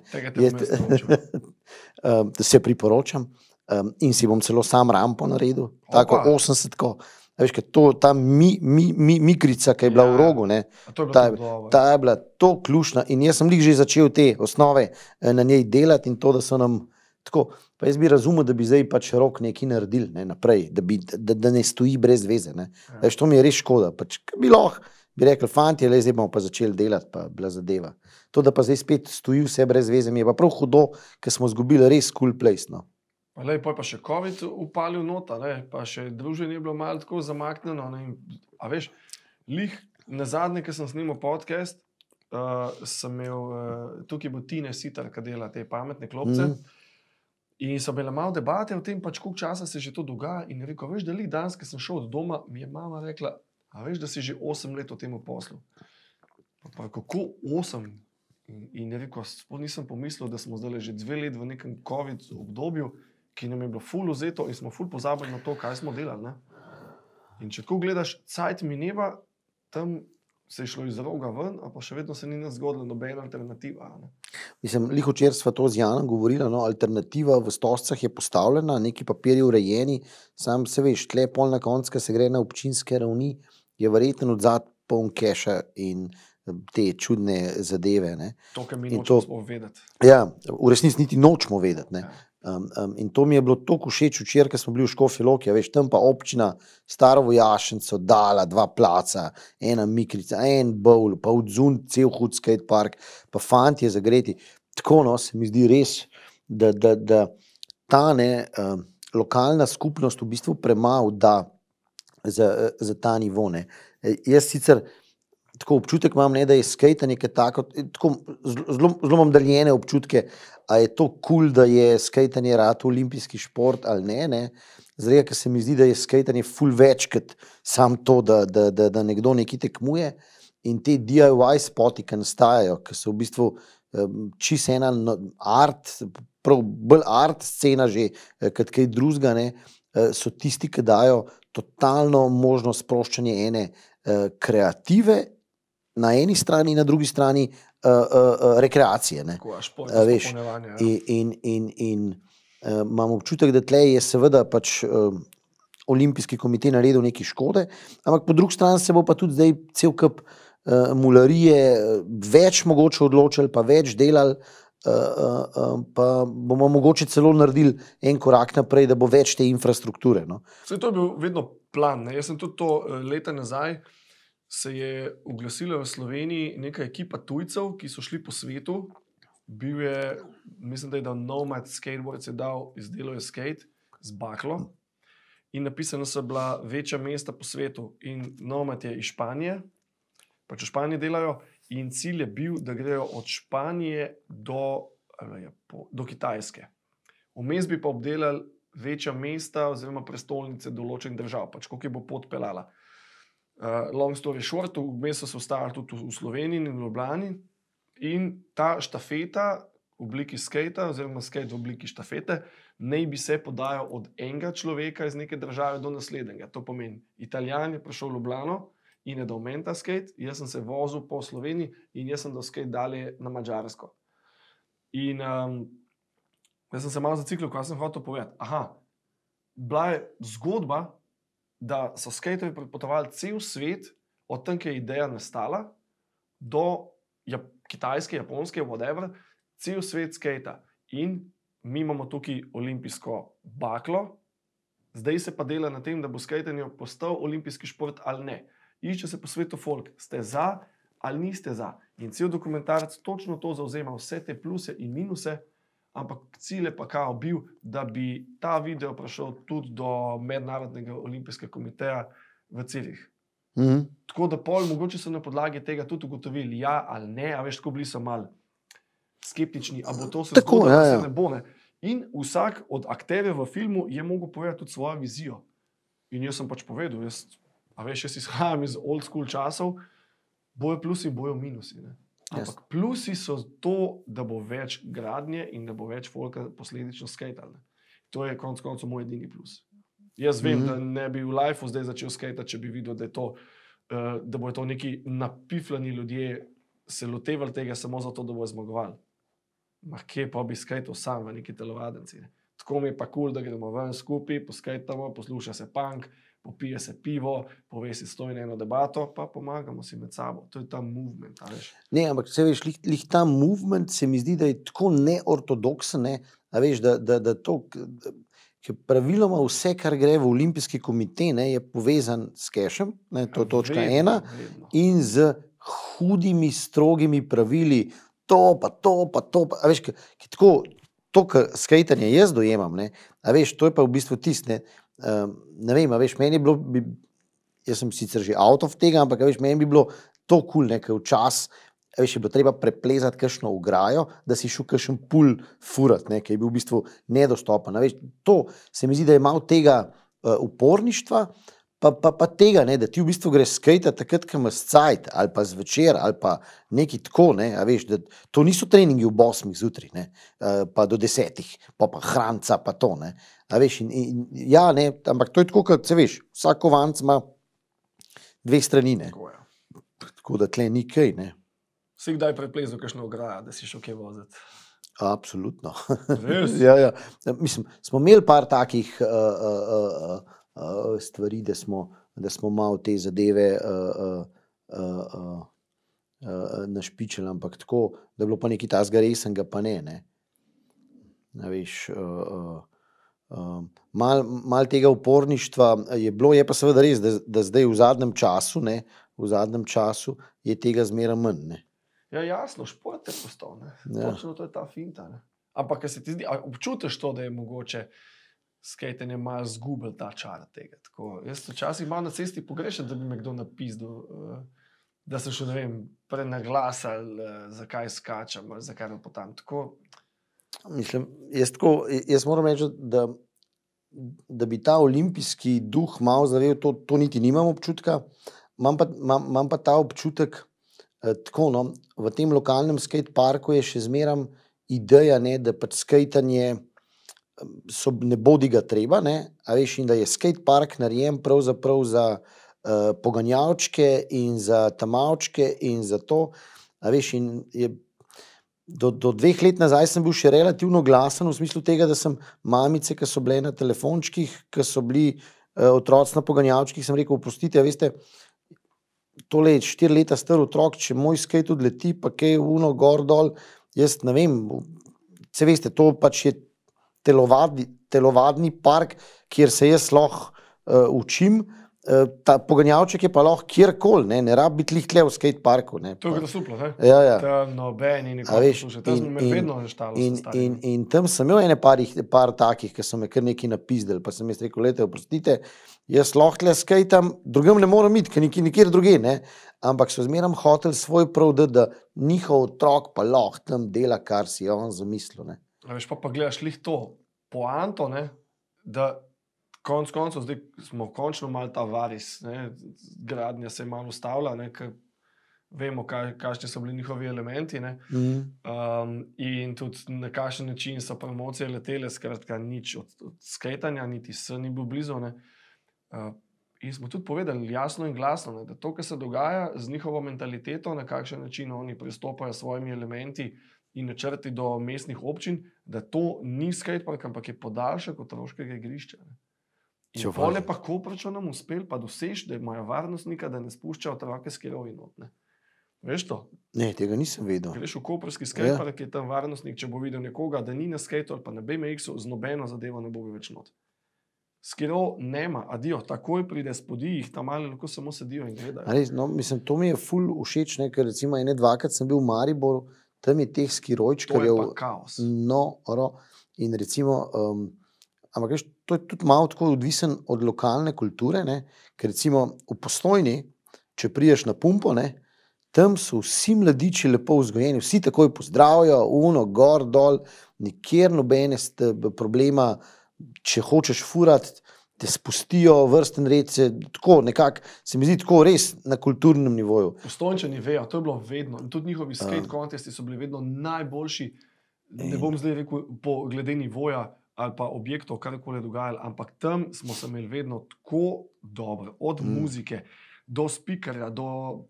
um, da se priporočam. Um, in si bom celo sam rampo naredil, tako Opa. 80. -ko. A Veš, kaj to, ta mi, mi, mi, mikrica, ki je bila Ja. v rogu, ne, je ta, tako ta je bila to ključna. In jaz sem jih že začel te osnove eh, na njej delati, in to, da so nam tako. Pa jaz bi razumel, da bi zdaj pač rok nekaj naredili ne, naprej, da, bi, da, da ne stoji brez veze. Ne. Ja. Veš, to mi je res škoda. Pač, bi lahko bi rekli, fanti, le zdaj bomo pa začeli delati, pa bila zadeva. To, da pa zdaj spet stoji vse brez veze, mi je pa prav hudo, ker smo izgubili res cool place. No. Pa Lej, poj pa še COVID upalil nota, ne? pa še druženje je bilo malo tako zamaknjeno. Ne? A veš, lih na zadnje, ki sem snimal podcast, uh, sem imel uh, tukaj bo Tine Sitar, ki dela te pametne klopce. Mm. In so bile malo debate o tem, pač koliko časa se že to dogaja. In rekel, veš, da lih danes, ko sem šel od doma, mi je mama rekla, a veš, da si že 8 let v tem poslu. Pa, pa kako 8? In, in je rekel, sploh nisem pomislil, da smo zdaj že dve leti v nekem COVID obdobju, ki nam je bilo ful vzeto in smo ful pozabili na to, kaj smo delali. Ne? In če tako gledaš, cajt mineva, tam se je šlo iz roga ven, a pa še vedno se ni zgodila nobena alternativa. Ne? Mislim, liho včeraj sva to z Janom govorila, no, alternativa v stoscah je postavljena, neki papirji urejeni, sam se veš, tle pol na koncu, ko se gre na občinske ravni, je verjetno odzad poln keša in eh, te čudne zadeve. Ne. To, kar mi nočemo to- vedeti. Ja, v resnici niti nočemo vedeti. Ne. Ja. Um, um, in to mi je bilo tako všeč včeraj, ko smo bili v Škofi Loki, veš, tam pa občina, staro vojašnico, dala dva placa, ena mikrica, en bowl, pa odzun, cel hud skate park, pa fanti je zagreti. Tako no, se mi zdi res, da, da, da ta ne, um, lokalna skupnost v bistvu premalo da za, za ta nivo. Ne. E, Jaz sicer tako občutek imam, ne, da je skate nekaj tako, tako zelo, zelo- imam daljene občutke, a je to kul, cool, da je skate rad olimpijski šport ali ne. ne. Zdaj, ker se mi zdi, da je skate ful več kot sam to, da, da, da, da nekdo nekaj tekmuje. In te DIY spoti, ki nastajajo, ki so v bistvu um, čisto ena no, art, prav bolj art scena, že eh, kot kaj drugega, eh, so tisti, ki dajo totalno možnost sproščanja ene eh, kreative, na eni strani, na drugi strani uh, uh, uh, rekreacije. Ne. Tako, a šport, A veš, ja. In, in, in, in uh, imam občutek, da tle je seveda pač. Uh, Olimpijski komitej naredil nekaj škode, ampak po drugi strani se bo pa tudi zdaj cel kup uh, mularije, več mogoče odločili, pa več delali, uh, uh, uh, pa bomo mogoče celo naredili en korak naprej, da bo več te infrastrukture. No. Saj to je bil vedno plan. Ne? Jaz sem tudi to leta nazaj. Se je oglasila v Sloveniji neka ekipa tujcev, ki so šli po svetu. Bil je, mislim, da je dal Nomad Skateboard, je dal izdelal je skate z baklo. In napisano so bila večja mesta po svetu. In Nomad je iz Španije, pač v Španiji delajo. In cilj je bil, da grejo od Španije do, ali je po- do Kitajske. Vmes bi pa obdelali večja mesta oziroma prestolnice določenih držav, pač koliko je bo pot pelala. Uh, long story short, vmes so se ustavili tudi v Sloveniji in v Ljubljani. In ta štafeta v obliki skata, oziroma skate v obliki štafete, naj bi se podajal od enega človeka iz neke države do naslednjega. To pomeni, Italijan je prišel v Ljubljano in je dal meni ta skate, jaz sem se vozil po Sloveniji in jaz sem dal skate dalje na Mačarsko. In um, jaz sem se malo zaciklil, kaj sem hotel povedati. Aha, bila je zgodba, da so skaterji prepotovali cel svet, od tam, kjer je ideja nastala, do Jap Kitajske, Japonske, whatever, cel svet skata. In mi imamo tukaj olimpijsko baklo, zdaj se pa dela na tem, da bo skatanje postal olimpijski šport ali ne. Išče se po svetu folk, ste za ali niste za. In cel dokumentarc točno to zauzema, vse te pluse in minuse, ampak cilj je pa kao bil, da bi ta video prišel tudi do Mednarodnega olimpijskega komiteja v ciljih. Mhm. Tako da pol, mogoče so na podlagi tega tudi ugotovili, ja ali ne, a veš, tako bili so mal skeptični, ali bo to se Tako, zgodilo, ja, ja. se ne bo. Ne. In vsak od akterjev v filmu je mogel povedati tudi svojo vizijo. In jaz sem pač povedal, jaz, a veš, jaz izhajam iz old school časov, bojo plusi, bojo minusi. Ne. Ampak yes. plusi so to, da bo več gradnje in da bo več folka posledično skatal. ne. To je konec koncev moj edini plus. Jaz vem, mm Mhm. -hmm. da ne bi v lifeu zdaj začel skajati, če bi videl, da, to, uh, da bodo to neki napifljeni ljudje se lotevali tega samo zato, da bodo zmagovali. Ma kje pa bi skajtal sam v neki telovadenci. Ne? Tako mi je pa kul, cool, da gremo ven skupaj, poskajtamo, posluša se punk, popije se pivo, pove si stojno eno debato, pa pomagamo si med sabo. To je ta movement. Ne, ampak se veš, lih, lih ta movement se mi zdi, da je tako neortodoksen, ne, veš, da, da, da to, da- praviloma vse, kar gre v olimpijski komitej, ne, je povezan s kešem, ne, to je točka Vedno, ena, vedno. in z hudimi, strogimi pravili, to pa to, pa to. Pa, veš, ki, ki tako, to, kar skajtanje jaz dojemam, ne, veš, to je pa v bistvu tiste. Um, ne vem, veš, meni je bilo, bi, jaz sem sicer že avto tega, ampak veš, meni bi bilo to kul, cool, nekaj včasih. Veš, je bilo treba preplezati kakšno ograjo, da si šel kakšen pul furat, ne, ki je bil v bistvu nedostopen. Veš, to se mi zdi, da je malo tega uh, uporništva, pa, pa, pa tega, ne, da ti v bistvu greš skajati takrat, ko imaš cajt, ali pa zvečer, ali pa nekaj tako. Ne, veš, to niso treningi v osmih zjutraj, ne, uh, pa do desetih, pa, pa hranca, pa to. Ne, a veš, in, in, ja, ne, ampak to je tako, kot se veš, vsak kovanc ima dve strani, ne, Tako je. tako da tle ni kaj. Ne. Si kdaj preplezel kakšno ograjo, da si šel kje voziti? Absolutno. Res? ja, ja. Mislim, smo imeli par takih uh, uh, uh, uh, stvari, da smo, da smo malo te zadeve uh, uh, uh, uh, našpičili, ampak tako, da je bilo pa nekaj tasga resnega, pa ne. ne. A Veš, uh, uh, uh, mal, mal tega uporništva je bilo, je pa seveda res, da, da zdaj v zadnjem času, ne, v zadnjem času je tega zmeraj manj. Ne. Ja, jasno, šport je postal. Ja. Točno to je ta finta. Ne? Ampak, se ti zdi, občutiš to, da je mogoče skajtenje malo zgubil ta čar tega. Tako, jaz včasih malo na cesti pogrešam, da bi me kdo napisal, uh, da sem še ne vem, prenaglasal, uh, zakaj skačem, ali zakaj ne potam. Tako, Mislim, jaz, tako, jaz moram reči, da, da bi ta olimpijski duh malo zavel, to, to niti nimam občutka. Imam pa, imam, imam pa ta občutek, eh, tako, no, v tem lokalnem skate parku je še zmeraj ideja, ne, da pač skajtanje eh, so, ne bodi ga treba, ne, veš, in da je skate park narejen pravzaprav za uh, poganjavčke in za tamavčke in za to, a veš, in je Do, do dveh let nazaj sem bil še relativno glasen, v smislu tega, da sem mamice, ki so bile na telefončkih, ki so bili uh, otroci na poganjavčkih, sem rekel: Oprostite, veste, tole je štiri leta star otrok, če moj skate odleti, pa kaj uno, gor dol. Jaz ne vem, se veste, to pač je telovadni, telovadni park, kjer se jaz lahko uh, učim. Ta poganjavček je pa lahko kjerkoli, ne, ne rabi biti lih tle v skate parku. Ne, to je bilo super. Ne? Ja, ja. Tam nobeni A nikoli ne sluša. Tam in- me in- vedno štalo. In, in, in tam sem imel ene parih, par takih, ki so me kar nekaj napisali. Pa sem jaz rekel, lete, oprostite, jaz lahko le skajtam, drugam ne morem iti, ker nikjer, nikjer druge. Ne? Ampak so zmeraj hoteli svoj prav, da, da njihov otrok pa lahko tam dela, kar si je on zamislil. Ne? A veš, pa, pa gledaš lih to poanto, ne, da konec koncev zdaj smo končno malo ta varis, ne, gradnja se je malo ustavila, ne, vemo, kaj, kakšni so bili njihovi elementi. Ne, Mm. um, in tudi na kakšen način so promocije letele, skratka, nič od, od skajtanja, niti se ni bil blizu. Ne, uh, In smo tudi povedali jasno in glasno, ne, da to, kar se dogaja z njihovo mentaliteto, na kakšen način oni pristopajo s svojimi elementi in načrti do mestnih občin, da to ni skatepark, ampak je podaljšek otroškega igrišča. ne. In Če pole važno. pa kopračo nam uspel, pa dosež, da imajo varnostnika, da ne spuščajo otroke s kirovi not. Ne. Veš to? Ne, tega nisem vedel. Greš v koprski Ja. skatepark, je tam varnostnik, če bo videl nekoga, da ni na skateu ali pa na BMX-u, z nobeno zadevo ne bo več not. skiro nema, adijo, takoj pride spodaj, jih tam ali lahko samo sedijo in gledajo. Res, no, mislim, to mi je ful všeč, ne, ker recimo ene dvakrat sem bil v Mariboru, tam je teh To je pa kaos. noro. In recimo, um, ampak veš, to je tudi malo tako odvisen od lokalne kulture, ne, ker recimo v postojni, če priješ na pumpo, ne, tam so vsi mladiči lepo vzgojeni, vsi takoj pozdravijo, uno, gor, dol, nikjer nobene problema, če hočeš furati. Te spustijo, vrsten red, se, tako nekako, se mi zdi, tako res na kulturnem nivoju. Postojnčani vejo, to je bilo vedno. In tudi njihovi skate kontesti so bili vedno najboljši. Ne bom zdaj rekel, po glede nivoja ali pa objektov, karkoli je dogajalo, ampak tam smo se imeli vedno tako dobro, od Mm. muzike do speakerja, do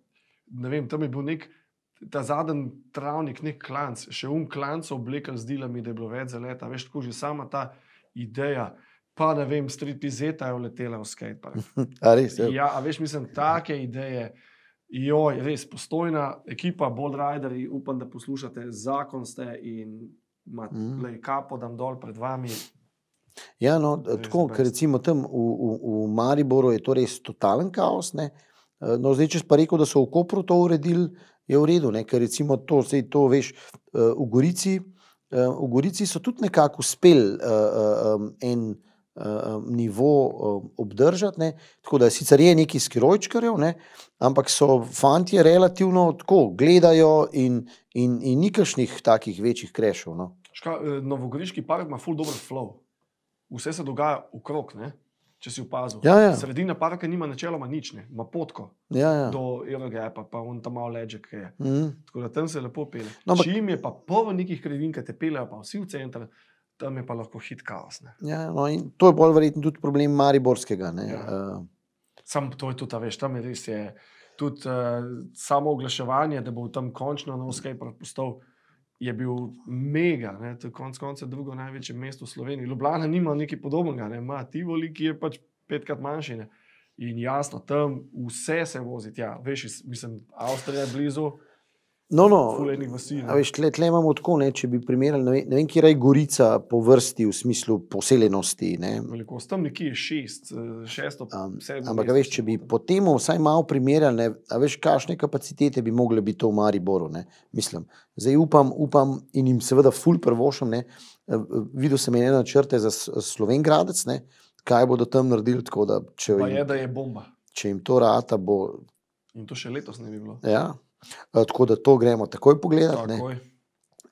ne vem, tam je bil nek. Ta zadnji travnik, nek klanc, še um klanc oblekel z dilami, da je bilo več za leta. Veš, tako že sama ta ideja, pa ne vem, stripizeta je uletela v skatepark. A res, ja. Ja, a veš, mislim, take ideje. Joj, res postojna ekipa, Bold Riders, upam, da poslušate, zakon ste in Mm. mm. kapo, dam dol pred vami. Ja, no, tako, ker recimo tam v, v, v Mariboru je to res totalen kaos. Ne? Eh, No, zdaj, če si pa rekel, da so v Kopru to uredili, je v redu, ne? ker recimo to, sej, to veš, eh, v Gorici, eh, v Gorici so tudi nekako uspeli um, en uh, nivo uh, obdržati. Ne? Tako da sicer je nekaj skirojčkarjev, ne? ampak so fantje relativno tako gledajo in, in, in nikašnih takih večjih krešov. No? Ška, eh, Novogoriški park ima full dobro flow. Vse se dogaja okrog, ne? če si opazil. Ja, ja. Sredina parka nima načeloma nič, ne? ima potko Ja, ja. do Eurogapa, pa on tam malo leže, ki je. Mm. Tako da tam se lepo pele. No, ampak- Čim je pa polno nekih krivin, ki te pelejo, pa vsi v center, tam je pa lahko hit kaos. Ne? Ja, no, to je bolj verjetno tudi problem Mariborskega. Ne? Ja. Uh, Sam to je tudi, veš, tam je res je. Tudi uh, samo oglaševanje, da bo tam končno nov Skype postal, je bil mega. Ne? To je konec konca drugo največje mesto v Sloveniji. Ljubljana nima nekaj podobnega, ne? ima Tivoli, ki je pač petkrat manjši. Ne? In jasno, tam vse se vozi tja. Veš, mislim, Avstrija je blizu, no, no, vasi. ne. veš, tle, tle imamo tako, ne, če bi primerjali, ne vem, ne vem kje je Gorica po vrsti v smislu poseljenosti. Velikost tam nekje je šest, eh, šesto, Um, sedmo. ampak, veš, če bi po tem vsaj malo primerjali, ne, a veš, kakšne kapacitete bi mogle biti to v Mariboru. Ne, mislim. Zdaj upam, upam in jim seveda ful prvošam. Ne, eh, videl sem ene načrte za Slovengradec, ne, kaj bodo tam naredili, da če, Pa je, jim, da je bomba. če jim to rata, bo. In to še letos ne bi bilo. Ja. Eh, Tako da to gremo takoj pogledati. Takoj.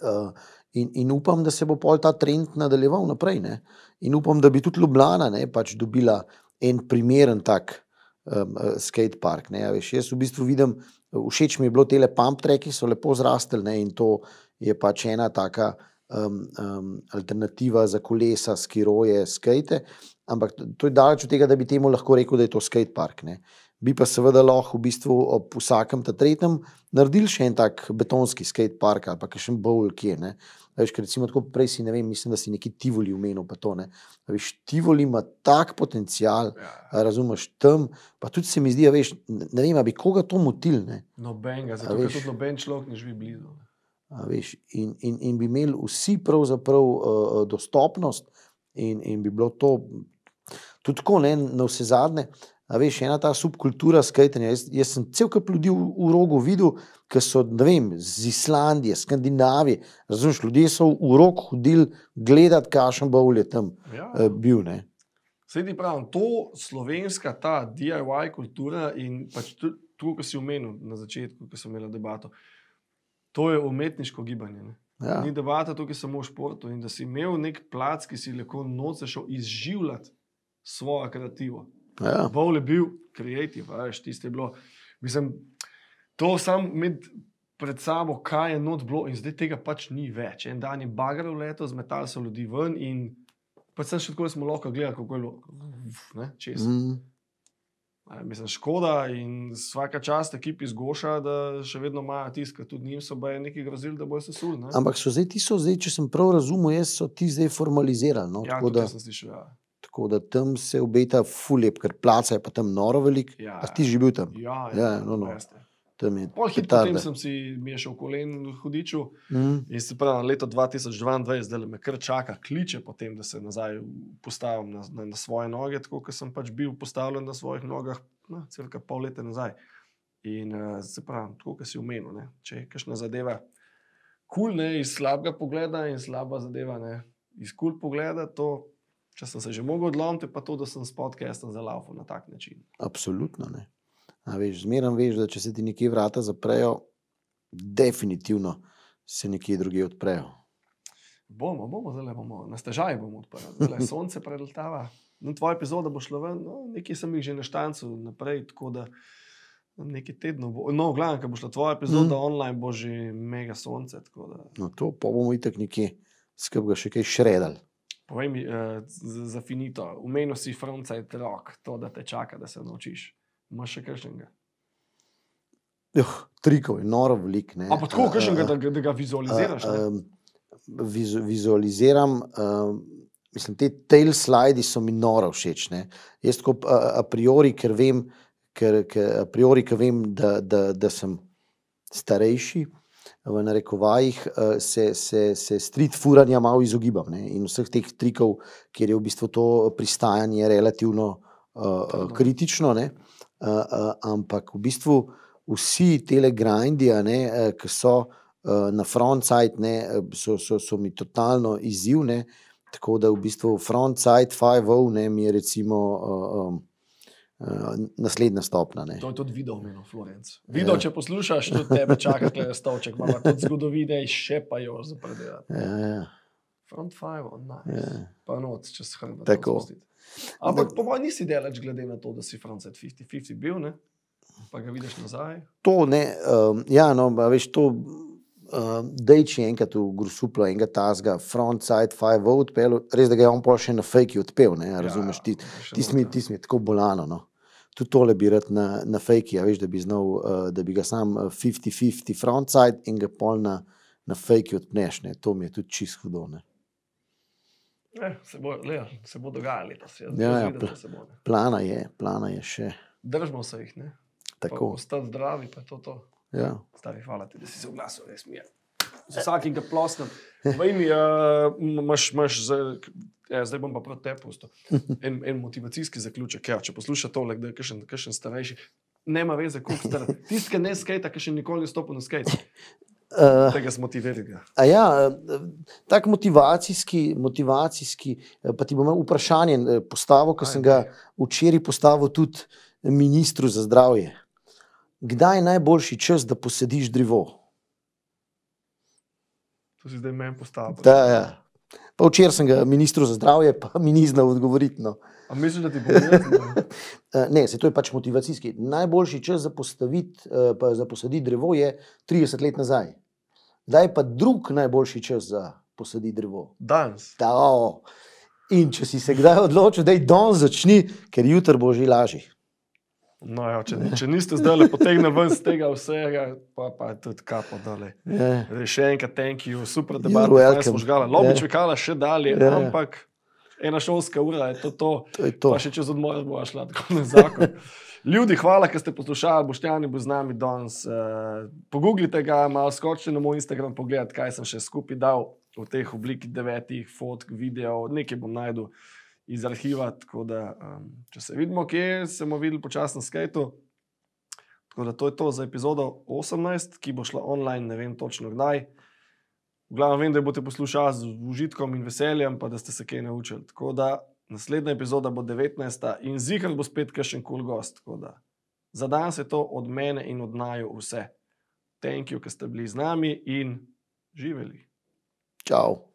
Uh, in, in upam, da se bo pol ta trend nadaljeval naprej. Ne? In upam, da bi tudi Ljubljana ne, pač dobila en primeren tak um, uh, skatepark. ne, a Veš, jaz v bistvu vidim, všeč mi je bilo te pump treki, so lepo zrastli ne, in to je pač ena taka um, um, alternativa za kolesa, skiroje, skate. Ampak to- je daleč od tega, da bi temu lahko rekel, da je to skatepark. Ne. Bi pa seveda lahko v bistvu ob vsakem tretjem naredili še en tak betonski skatepark ali pa še en bowl, kje. Ne. Veš, ker recimo tako prej si, ne vem, mislim, da si neki Tivoli umenil, pa to ne. Veš, Tivoli ima tak potencial, Ja. razumeš tam, pa tudi se mi zdi, veš, ne vem, bi koga to motil, ne. Nobenega, zato ker tudi noben človek ne živi blizu. ne. A Veš, in, in, in bi imeli vsi pravzaprav uh, dostopnost, in, in bi bilo to tudi tako, ne, na vse zadnje. A veš, ena ta subkultura skajtanja. Jaz, jaz sem cel kup ljudi v, v rogu videl, ki so vem, z Islandije, Skandinavije. Razumeš, ljudje so v rok hodili gledati, kakšen bowl je tam Ja. uh, bil. Ne. Sedi pravim, to slovenska, ta DIY kultura in pač tu- to, kar si omenil na začetku, ko smo imeli debato, to je umetniško gibanje. Ne? Ja. Ni debata tukaj samo o športu in da si imel nek plac, ki si lahko noče šel izživljati svojo kreativo. Ja. Bolj je bil kreativ, veš, tisti je bilo. Mislim, to sam med pred sabo, kaj je not bilo, in zdaj tega pač ni več. En dan je bagar v leto, zmetali so ljudi ven in pač sem še tako, da smo lahko gledali, kako je bilo, ne, čez. Mm. A, Mislim, škoda in vsaka čast ekipi zgoša, da še vedno imajo tisk, ker tudi njim so baje neki grozili, da bojo se sul. ne. Ampak so zdaj ti, so zdaj, če sem prav razumel, jaz so ti zdaj formalizirali. No? Ja, tako, tudi da, sem slišal. Ja. Tako da tam se obeta fulep, ker placa je pa tam noro velik. Ja, A si ti že bil tam? Ja, Ja, no, no. veste. tam je Pol hit potem sem si šel kolen v hudiču Mm. in se pravi, leto 2022, zdaj me kar čaka, kliče potem, da se nazaj postavim na, na, na svoje noge, tako kot sem pač bil postavljen na svojih nogah, no, cirka pol leta nazaj. In uh, se pravi, tako kot si umenil, ne, če je kakšna zadeva kul, cool, ne iz slabega pogleda in slaba zadeva, ne iz kul cool pogleda, to, če sem se že mogel odlomiti, pa to, da sem s podcastom zalaufal na tak način. Absolutno ne. A veš, zmeraj veš, da če se ti nekje vrata zaprejo, definitivno se nekje druge odprejo. Bomo, bomo, zdaj bomo, na stežaj bomo odprli, zdaj sonce preletava. No, tvoja epizoda bo šla ven, no, nekaj sem jih že naštancal naprej, tako da nekaj tednov bo. No, glavno, ko bo šla tvoja epizoda mm. online, bo že mega sonce. Da, No, to pa bomo itek nekje skrbga še kaj šredali. Povej mi, uh, za, za finito, umenil si frontside rock, to, da te čaka, da se naučiš. Imaš še kakšnega? Juh, trikov je noro velik. Ne? A pa tako, A, kakšnega, a, da, ga- da ga vizualiziraš? ne? um, vizu, vizualiziram. Um, mislim, te tail slidi so mi noro všeč. Ne? Jaz tako a, a priori, ker vem, ker, ker, a priori, ker vem da, da, da sem starejši. V narekovajih eh, se, se, se street furanja malo izogibam ne? in vseh teh trikov, kjer je v bistvu to pristajanje relativno uh, kritično. Ne? Uh, uh, ampak v bistvu vsi tele grindi, uh, ki so uh, na frontside, ne, so, so, so mi totalno izziv. Ne? Tako da v bistvu frontside 5-0 ne, mi je recimo uh, um, uh, naslednja stopna. Ne? To je tudi video, omenil Florenc. Video, ja. če poslušaš, tudi tebe čaka tle stolček, imamo tudi zgodovine, še pa jo zapredelati. Ja, ja, Front five, on nice. ja. Pa noč, če se hrani. Tako. Ampak po mojem nisi delač, glede na to, da si frontside 50-50 bil, ne? pa ga vidiš nazaj. To ne, um, ja, no, veš, to. Uh, Dej, če je enkrat v Grusuplu enega tazga, frontside 5-0 odpeljal, res da ga je on pa še na fake odpel, ne, a razumeš, ti, še Tisti mi, noter. tis mi je tako bolano. No. Tudi tole bi rad na, na fejki, a veš, da bi znal, uh, da bi ga sam uh, 50-50 frontside in ga pol na, na fejki odpneš. Ne. To mi je tudi čist hudo. Ne. Eh, se, bo, le, se bo dogajalo letos. Jaz, Ja, ja, da se bo. Ne. Plana je, plana je še Držimo se jih, ne? tako. Ostati zdravi, pa je to to. Ja. Stari, hvala ti, da si se oglasil, res mi je. Z vsakim plosnem. Vej mi, uh, imaš, imaš zdaj, ja, zdaj bom pa proti tebi pustil. En, en motivacijski zaključek. Ja, če poslušaš tole, da je kakšen, kakšen starejši, nema veze, koliko star. Tisti, ki ne skate, ki še nikoli ni stopil na skate, Uh, tega zmotiviraj. a ja, eh, tak motivacijski, motivacijski, eh, pa ti bom vprašanje eh, postavil, ki sem ga včeraj postavil tudi ministru za zdravje. Kdaj je najboljši čas, da posediš drevo? To si zdaj meni postavil. Da, ja. Pa včeraj sem ga ministru za zdravje, pa mi ni znal odgovoriti. No. A misliš, da ti bo verjetno? Eh, Ne, se to je pač motivacijski. Najboljši čas za, eh, za posaditi drevo je 30 let nazaj. Zdaj je pa drug najboljši čas za posaditi drevo. Danes. Ta, o. In če si se kdaj odločil, da je don začni, ker jutri bo že lažje. No, ja, če, če niste zdaj le potegnili ven z tega vsega, pa, pa je tudi kapo dole. Ja. Res Še enkrat, thank you, super You're debat, welcome. da smo žgala. Lobič Ja. vekala še dalje, Ja, ja. ampak ena šolska ura je to. to. To je to. Pa še čez odmor bo šla tako na zakon. Ljudi, hvala, ker ste poslušali, Boštjani bo z nami danes. Uh, pogooglite ga, malo skočite na moj Instagram, pogledajte, kaj sem še skupaj dal v teh obliki devetih fotk, videov, nekaj bom najdel iz arhiva. Tako da, um, če se vidimo, kje se bomo videli počasno na skajtu. Tako da to je to za epizodo 18, ki bo šla online, ne vem točno kdaj. V glavnem vem, da jo boste poslušali z užitkom in veseljem, pa da ste se kaj naučili. Tako da naslednja epizoda bo 19. in zihar bo spet kakšen kul cool gost. Da Za danes je to od mene in od naju vse. Thank you, ker ste bili z nami in živeli. Čau.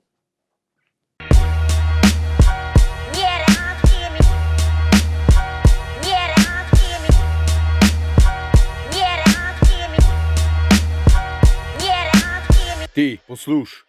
Ti, posluš.